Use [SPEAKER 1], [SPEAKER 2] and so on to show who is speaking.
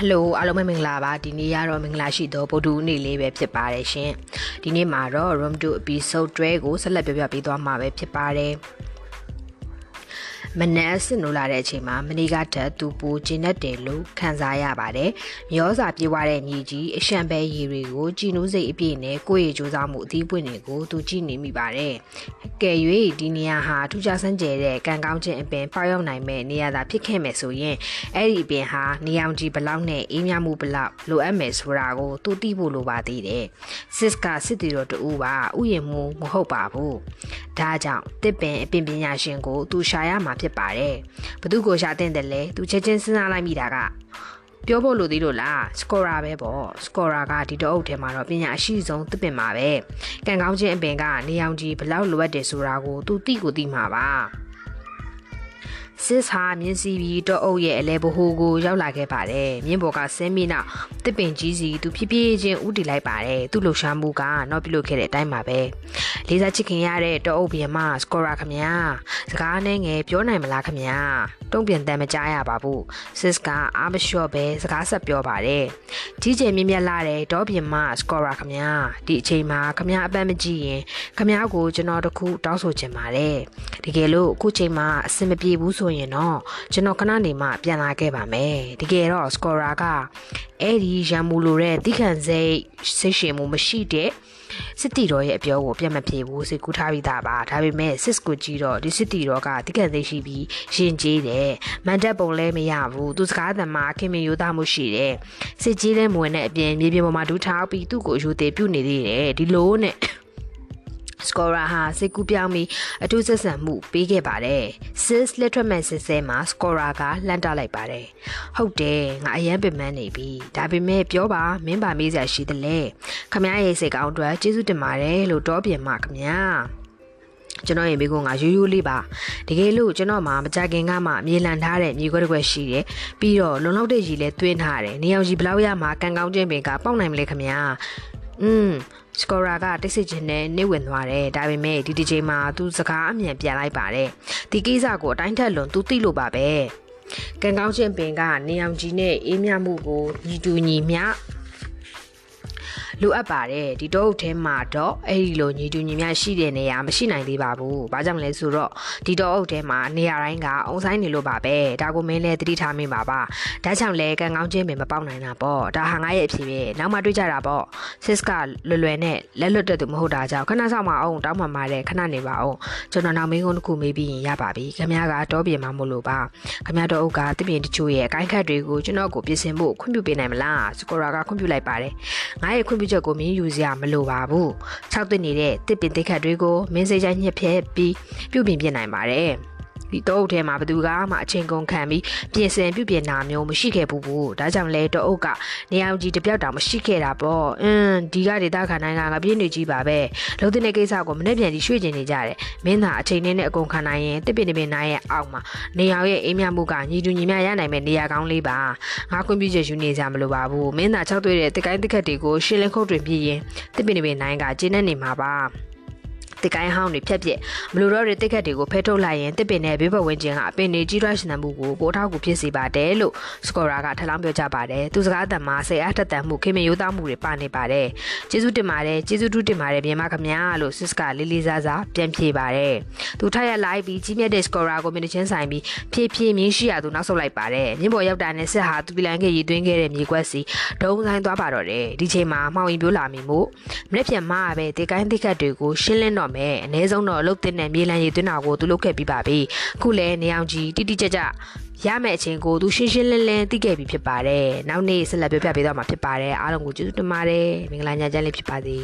[SPEAKER 1] ဟယ်လိုအားလုံးပဲမင်္ဂလာပါဒီနေ့ကတော့မင်္ဂလာရှိသောဗုဒ္ဓဦးနေ့လေးပဲဖြစ်ပါတယ်ရှင်ဒီနေ့မှာတော့ room 2 episode 12ကိုဆက်လက်ပြောပြပေးသွားမှာပဲဖြစ်ပါတယ် မနက်စစ်နိုးလာတဲ့အချိန်မှာမနီကထက်သူပူကျင်းတတ်တယ်လို့ခံစားရပါတယ်။မျောစာပြေးွားတဲ့ညီကြီးအရှံပဲရီတွေကိုကြည်နူးစိတ်အပြည့်နဲ့ကိုယ့်ရဲ့စူးစမ်းမှုအသီးပွင့်တွေကိုသူကြည့်နေမိပါတယ်။ကဲ၍ဒီနေရာဟာထူးခြားဆန်းကျယ်တဲ့ကံကောင်းခြင်းအပင်ပေါရောက်နိုင်မဲ့နေရာသာဖြစ်ခဲ့မယ်ဆိုရင်အဲ့ဒီအပင်ဟာနေအောင်ကြီးဘလောက်နဲ့အေးမြမှုဘလောက်လိုအပ်မယ်ဆိုတာကိုသူသိဖို့လိုပါသေးတယ်။စစ်ကစစ်တီတော်တူပါဥယျာဉ်မှုမဟုတ်ပါဘူး။ဒါကြောင့်တစ်ပင်အပင်ပညာရှင်ကိုသူရှာရမှာဖြစ်ပါတယ်။ဘသူကိုရှာတဲ့တယ်လဲသူချက်ချင်းစဉ်းစားလိုက်မိတာကပြောဖို့လိုသေးလို့လားစကောရာပဲပေါ့စကောရာကဒီတော့အုပ်ထဲမှာတော့ပညာအရှိဆုံးသစ်ပင်ပါပဲကံကောင်းခြင်းအပင်ကနေအောင်ကြီးဘလောက်လိုအပ်တယ်ဆိုတာကိုသူသိကိုသိမှာပါ စစ်ဟာမြင်းစီပြီးတော့အုပ်ရဲ့အလဲဘဟိုကိုရောက်လာခဲ့ပါတယ်မြင်းဘော်ကဆင်းပြီးနောက်တစ်ပင်ကြီးစီသူဖြည်းဖြည်းချင်းဥတီလိုက်ပါတယ်သူ့လှူရှားမှုကတော့ပြုလုပ်ခဲ့တဲ့အတိုင်းပါပဲလေးစားချစ်ခင်ရတဲ့တော့အုပ်ပြန်မစကောရာခမညာစကားနဲ့ငယ်ပြောနိုင်မလားခမညာတုံ့ပြန်တမ်းမကြားရပါဘူးစစ်ကအားမလျှော့ပဲစကားဆက်ပြောပါတယ်ကြီးကျယ်မြင့်မြတ်လာတဲ့တော့ပြန်မစကောရာခမညာဒီအချိန်မှာခမညာအပန်းမကြည့်ရင်ခမညာကိုကျွန်တော်တခုတောင်းဆိုချင်ပါတယ်တကယ်လို့အခုချိန်မှာအဆင်မပြေဘူးဆိုရင်တော့ကျွန်တော်ခဏနေမှပြန်လာခဲ့ပါမယ်တကယ်တော့စကောရာကအဲ့ဒီရံမူလိုတဲ့တိခန့်စိတ်စိတ်ရှင်မှုမရှိတဲ့စစ်တီတော်ရဲ့အပြောကိုပြတ်မပြေဘူးစိတ်ကူးထားပြီးသားပါဒါပေမဲ့စစ်ကိုကြည့်တော့ဒီစစ်တီတော်ကတိခန့်စိတ်ရှိပြီးရှင်ကျေးတယ်မန်တက်ပုံလည်းမရဘူးသူစကားသမားခင်မင်ရိုးသားမှုရှိတယ်စစ်ကြီးလည်းမဝင်တဲ့အပြင်မြေပြင်ပေါ်မှာဒူးထားပြီးသူ့ကိုယူသေးပြုတ်နေသေးတယ်ဒီလိုနဲ့ စကောရာဟာစိတ်ကူးပြောင်းပြီးအထူးဆက်ဆံမှုပေးခဲ့ပါတယ်။ Sis Letterman စစ်စဲမှာစကောရာကလှမ်းတလိုက်ပါတယ်။ဟုတ်တယ်ငါအရန်ပင်ပန်းနေပြီ။ဒါပေမဲ့ပြောပါမင်းပါမေးစရာရှိတယ်လေ။ခမရဲ့စိတ်ကောင်းအတွက်ကျေးဇူးတင်ပါတယ်လို့တောပြင်မခမညာ။ကျွန်တော်ရဲ့မိကုန်းကရိုးရိုးလေးပါတကယ်လို့ကျွန်တော်မှမကြခင်ကမှမြေလန်ထားတဲ့မြေခွက်တစ်ခွက်ရှိတယ်ပြီးတော့လုံလောက်တဲ့ရီလည်းတွင်းထားတယ်နေအောင်ရီဘလောက်ရမှာကန်ကောင်းခြင်းပင်ကပေါက်နိုင်မလဲခမညာ อืมစကောရာကတိတ်ဆိတ်ခြင်းနဲ့နေဝင်သွားတယ်ဒါပေမဲ့ဒီဒီချိန်မှာသူစကားအမြန်ပြန်လိုက်ပါတယ်ဒီကိစ္စကိုအတိုင်းထက်လွန်သူသိလို့ပါပဲကံကောင်းခြင်းပင်ကနေအောင်ကြီးနဲ့အေးမြမှုကိုညီတူညီမျှ လိုအပ်ပါတယ်ဒီတော့အုပ်ထဲမှာတော့အဲ့ဒီလိုညီတူညီမျှရှိတဲ့နေရာမရှိနိုင်သေးပါဘူး။ဘာကြောင့်လဲဆိုတော့ဒီတော့အုပ်ထဲမှာနေရာတိုင်းကအုံဆိုင်နေလို့ပါပဲ။ဒါကိုမင်းလည်းသတိထားမိပါပါ။ဒါကြောင့်လဲကံကောင်းခြင်းပင်မပေါက်နိုင်တာပေါ့။ဒါဟာငါရဲ့အဖြစ်ပဲ။နောက်မှတွေးကြတာပေါ့။ Sis ကလွယ်လွယ်နဲ့လက်လွတ်တဲ့သူမဟုတ်တာကြောင့်ခဏဆောင်မအောင်တောင်းမှမာတဲ့ခဏနေပါအောင်။ကျွန်တော်နောက်မင်းကုန်းတစ်ခုမေးပြီးရင်ရပါပြီ။ခင်ဗျားကတော့ပြင်မှာမို့လို့ပါ။ခင်ဗျားတော့အုပ်ကတပင်တချို့ရဲ့အကိုင်းခတ်တွေကိုကျွန်တော်ကိုပြင်ဆင်ဖို့ခွင့်ပြုပေးနိုင်မလား။စကောရာကခွင့်ပြုလိုက်ပါတယ်။ငါရဲ့ခွင့်ပြုချက်ကိုမင်းယူစရာမလိုပါဘူး။၆သိနေတဲ့တစ်ပင်တိခတ်တွေကိုမင်းစိတ်ချိုင်းညှက်ဖြဲပြီးပြုပြင်ပြနိုင်ပါတယ်။ ဒီတော့အုပ်ထဲမှာဘသူကမှအချိန်ကုန်ခံပြီးပြင်ဆင်ပြုပြင်တာမျိုးမရှိခဲ့ဘူးဘူးဒါကြောင့်လဲတော့အုပ်ကနေအောင်ကြီးတပြောက်တောင်မရှိခဲ့တာပေါ့အင်းဒီကဒေတာခနိုင်ကငါပြင်းနေကြီးပါပဲလုံးတဲ့ကိစ္စကိုမနေ့ပြန်ကြီးရွှေ့ကျင်နေကြတယ်မင်းသာအချိန်နဲ့အကုန်ခံနိုင်ရင်တစ်ပင်တစ်ပင်နိုင်ရဲ့အောက်မှာနေအောင်ရဲ့အိမ်မြမှုကညီတူညီမျှရနိုင်မဲ့နေရာကောင်းလေးပါငါကွန်ပျူတာယူနေကြမလို့ပါဘူးမင်းသာ၆တွေ့တဲ့တကိုင်းတစ်ခက်တွေကိုရှင်းလင်းခုတ်တွင်ပြည့်ရင်တစ်ပင်တစ်ပင်နိုင်ကကျင်းနေနေမှာပါ တစ်ကိုင်းဟောင်းတွေဖြက်ပြက်မလိုတော့တဲ့တိတ်ခတ်တွေကိုဖဲထုတ်လိုက်ရင်တစ်ပင်နဲ့ဘေးဘဝဝင်ခြင်းကအပင်တွေကြီးထွားရှင်သန်မှုကိုပိုထောက်ကူဖြစ်စေပါတယ်လို့စကောရာကထပ်လောင်းပြောကြပါတယ်သူစကားအတန်မှာစိတ်အားထက်သန်မှုခင်မရိုးသားမှုတွေပါနေပါတယ်ကျေးဇူးတင်ပါတယ်ကျေးဇူးတူးတင်ပါတယ်မြန်မာခမညာလို့စစ်ကလေးလေးစားစားပြန်ဖြေပါတယ်သူထပ်ရလိုက်ပြီးကြီးမြတ်တဲ့စကောရာကိုမြင်ချင်းဆိုင်ပြီးဖြည့်ဖြည့်မြင်းရှိရသူနောက်ဆုတ်လိုက်ပါတယ်မြင်းပေါ်ရောက်တာနဲ့စစ်ဟာသူပီလန်ကရည်သွင်းခဲ့တဲ့မြေကွက်စီဒုံဆိုင်သွားပါတော့တယ်ဒီချိန်မှာမှောင်ရင်ပြိုးလာမိမို့မနေ့ပြန်မရပဲတေကိုင်းတိခတ်တွေကိုရှင်းလင်းတော့မယ်အ ਨੇ ဆုံးတော့အလုတ်တင်တဲ့မြေလံရည်သွင်းတာကိုသူလုပ်ခဲ့ပြီးပါပြီအခုလည်းနေအောင်ကြီးတိတိကျကျရမယ့်အချိန်ကိုသူရှင်းရှင်းလင်းလင်းသိခဲ့ပြီးဖြစ်ပါတယ်နောက်နေ့ဆက်လက်ပြောပြပေးတော့မှာဖြစ်ပါတယ်အားလုံးကိုကျေးဇူးတင်ပါတယ်မင်္ဂလာညချမ်းလေးဖြစ်ပါစေ